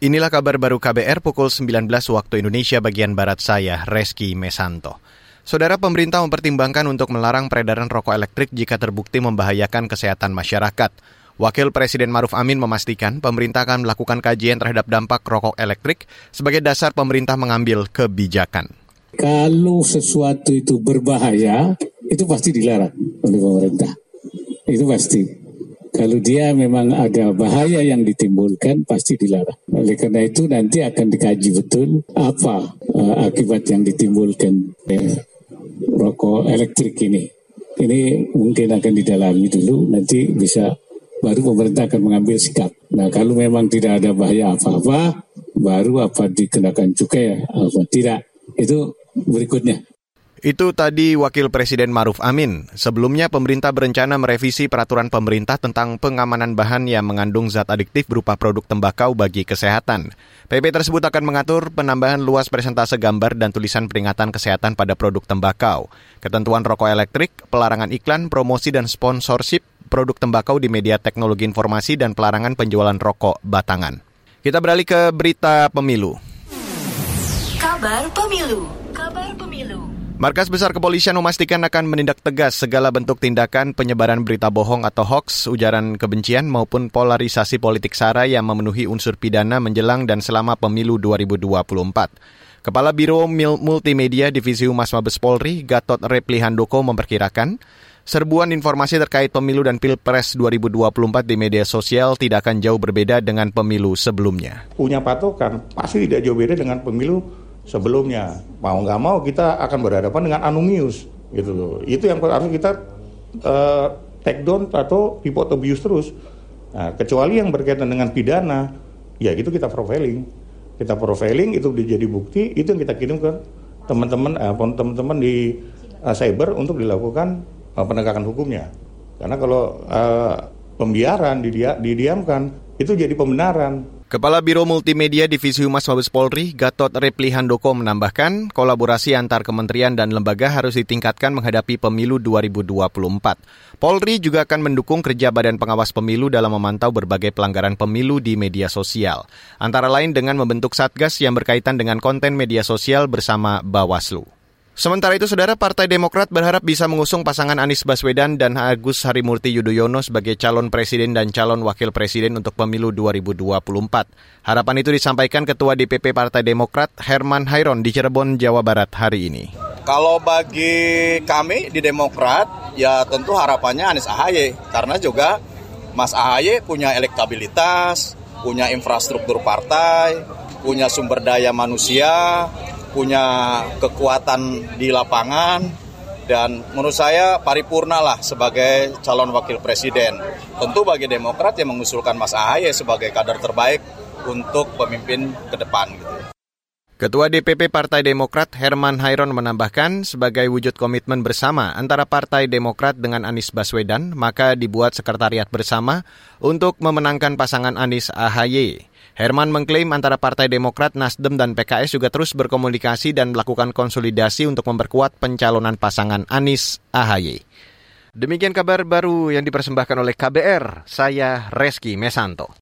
Inilah kabar baru KBR pukul 19 waktu Indonesia bagian Barat saya, Reski Mesanto. Saudara pemerintah mempertimbangkan untuk melarang peredaran rokok elektrik jika terbukti membahayakan kesehatan masyarakat. Wakil Presiden Maruf Amin memastikan pemerintah akan melakukan kajian terhadap dampak rokok elektrik sebagai dasar pemerintah mengambil kebijakan. Kalau sesuatu itu berbahaya, itu pasti dilarang oleh pemerintah. Itu pasti. Kalau dia memang ada bahaya yang ditimbulkan, pasti dilarang. Oleh karena itu nanti akan dikaji betul apa uh, akibat yang ditimbulkan eh, rokok elektrik ini. Ini mungkin akan didalami dulu, nanti bisa baru pemerintah akan mengambil sikap. Nah kalau memang tidak ada bahaya apa-apa, baru apa dikenakan cukai, apa tidak. Itu berikutnya. Itu tadi Wakil Presiden Maruf Amin. Sebelumnya pemerintah berencana merevisi peraturan pemerintah tentang pengamanan bahan yang mengandung zat adiktif berupa produk tembakau bagi kesehatan. PP tersebut akan mengatur penambahan luas presentase gambar dan tulisan peringatan kesehatan pada produk tembakau, ketentuan rokok elektrik, pelarangan iklan, promosi dan sponsorship produk tembakau di media teknologi informasi dan pelarangan penjualan rokok batangan. Kita beralih ke berita pemilu. Kabar pemilu. Kabar pemilu. Markas Besar Kepolisian memastikan akan menindak tegas segala bentuk tindakan penyebaran berita bohong atau hoax, ujaran kebencian maupun polarisasi politik SARA yang memenuhi unsur pidana menjelang dan selama pemilu 2024. Kepala Biro Multimedia Divisi Humas Mabes Polri, Gatot Repli Handoko memperkirakan, serbuan informasi terkait pemilu dan Pilpres 2024 di media sosial tidak akan jauh berbeda dengan pemilu sebelumnya. Punya patokan, pasti tidak jauh beda dengan pemilu sebelumnya. Mau nggak mau kita akan berhadapan dengan anumius gitu loh. Itu yang harus kita uh, take down atau report abuse terus. Nah, kecuali yang berkaitan dengan pidana, ya itu kita profiling. Kita profiling itu jadi bukti, itu yang kita kirim ke teman-teman eh, teman-teman di uh, cyber untuk dilakukan uh, penegakan hukumnya. Karena kalau uh, pembiaran didiamkan itu jadi pembenaran Kepala Biro Multimedia Divisi Humas Mabes Polri, Gatot Repli Handoko menambahkan, kolaborasi antar kementerian dan lembaga harus ditingkatkan menghadapi pemilu 2024. Polri juga akan mendukung kerja Badan Pengawas Pemilu dalam memantau berbagai pelanggaran pemilu di media sosial, antara lain dengan membentuk satgas yang berkaitan dengan konten media sosial bersama Bawaslu. Sementara itu, Saudara Partai Demokrat berharap bisa mengusung pasangan Anies Baswedan dan Agus Harimurti Yudhoyono sebagai calon presiden dan calon wakil presiden untuk pemilu 2024. Harapan itu disampaikan Ketua DPP Partai Demokrat Herman Hairon di Cirebon, Jawa Barat hari ini. Kalau bagi kami di Demokrat, ya tentu harapannya Anies Ahaye. Karena juga Mas Ahaye punya elektabilitas, punya infrastruktur partai, punya sumber daya manusia, punya kekuatan di lapangan dan menurut saya paripurna lah sebagai calon wakil presiden. Tentu bagi Demokrat yang mengusulkan Mas Ahaye sebagai kader terbaik untuk pemimpin ke depan. Gitu. Ketua DPP Partai Demokrat Herman Hairon menambahkan sebagai wujud komitmen bersama antara Partai Demokrat dengan Anies Baswedan, maka dibuat sekretariat bersama untuk memenangkan pasangan Anies AHY. Herman mengklaim antara Partai Demokrat, Nasdem, dan PKS juga terus berkomunikasi dan melakukan konsolidasi untuk memperkuat pencalonan pasangan Anies AHY. Demikian kabar baru yang dipersembahkan oleh KBR, saya Reski Mesanto.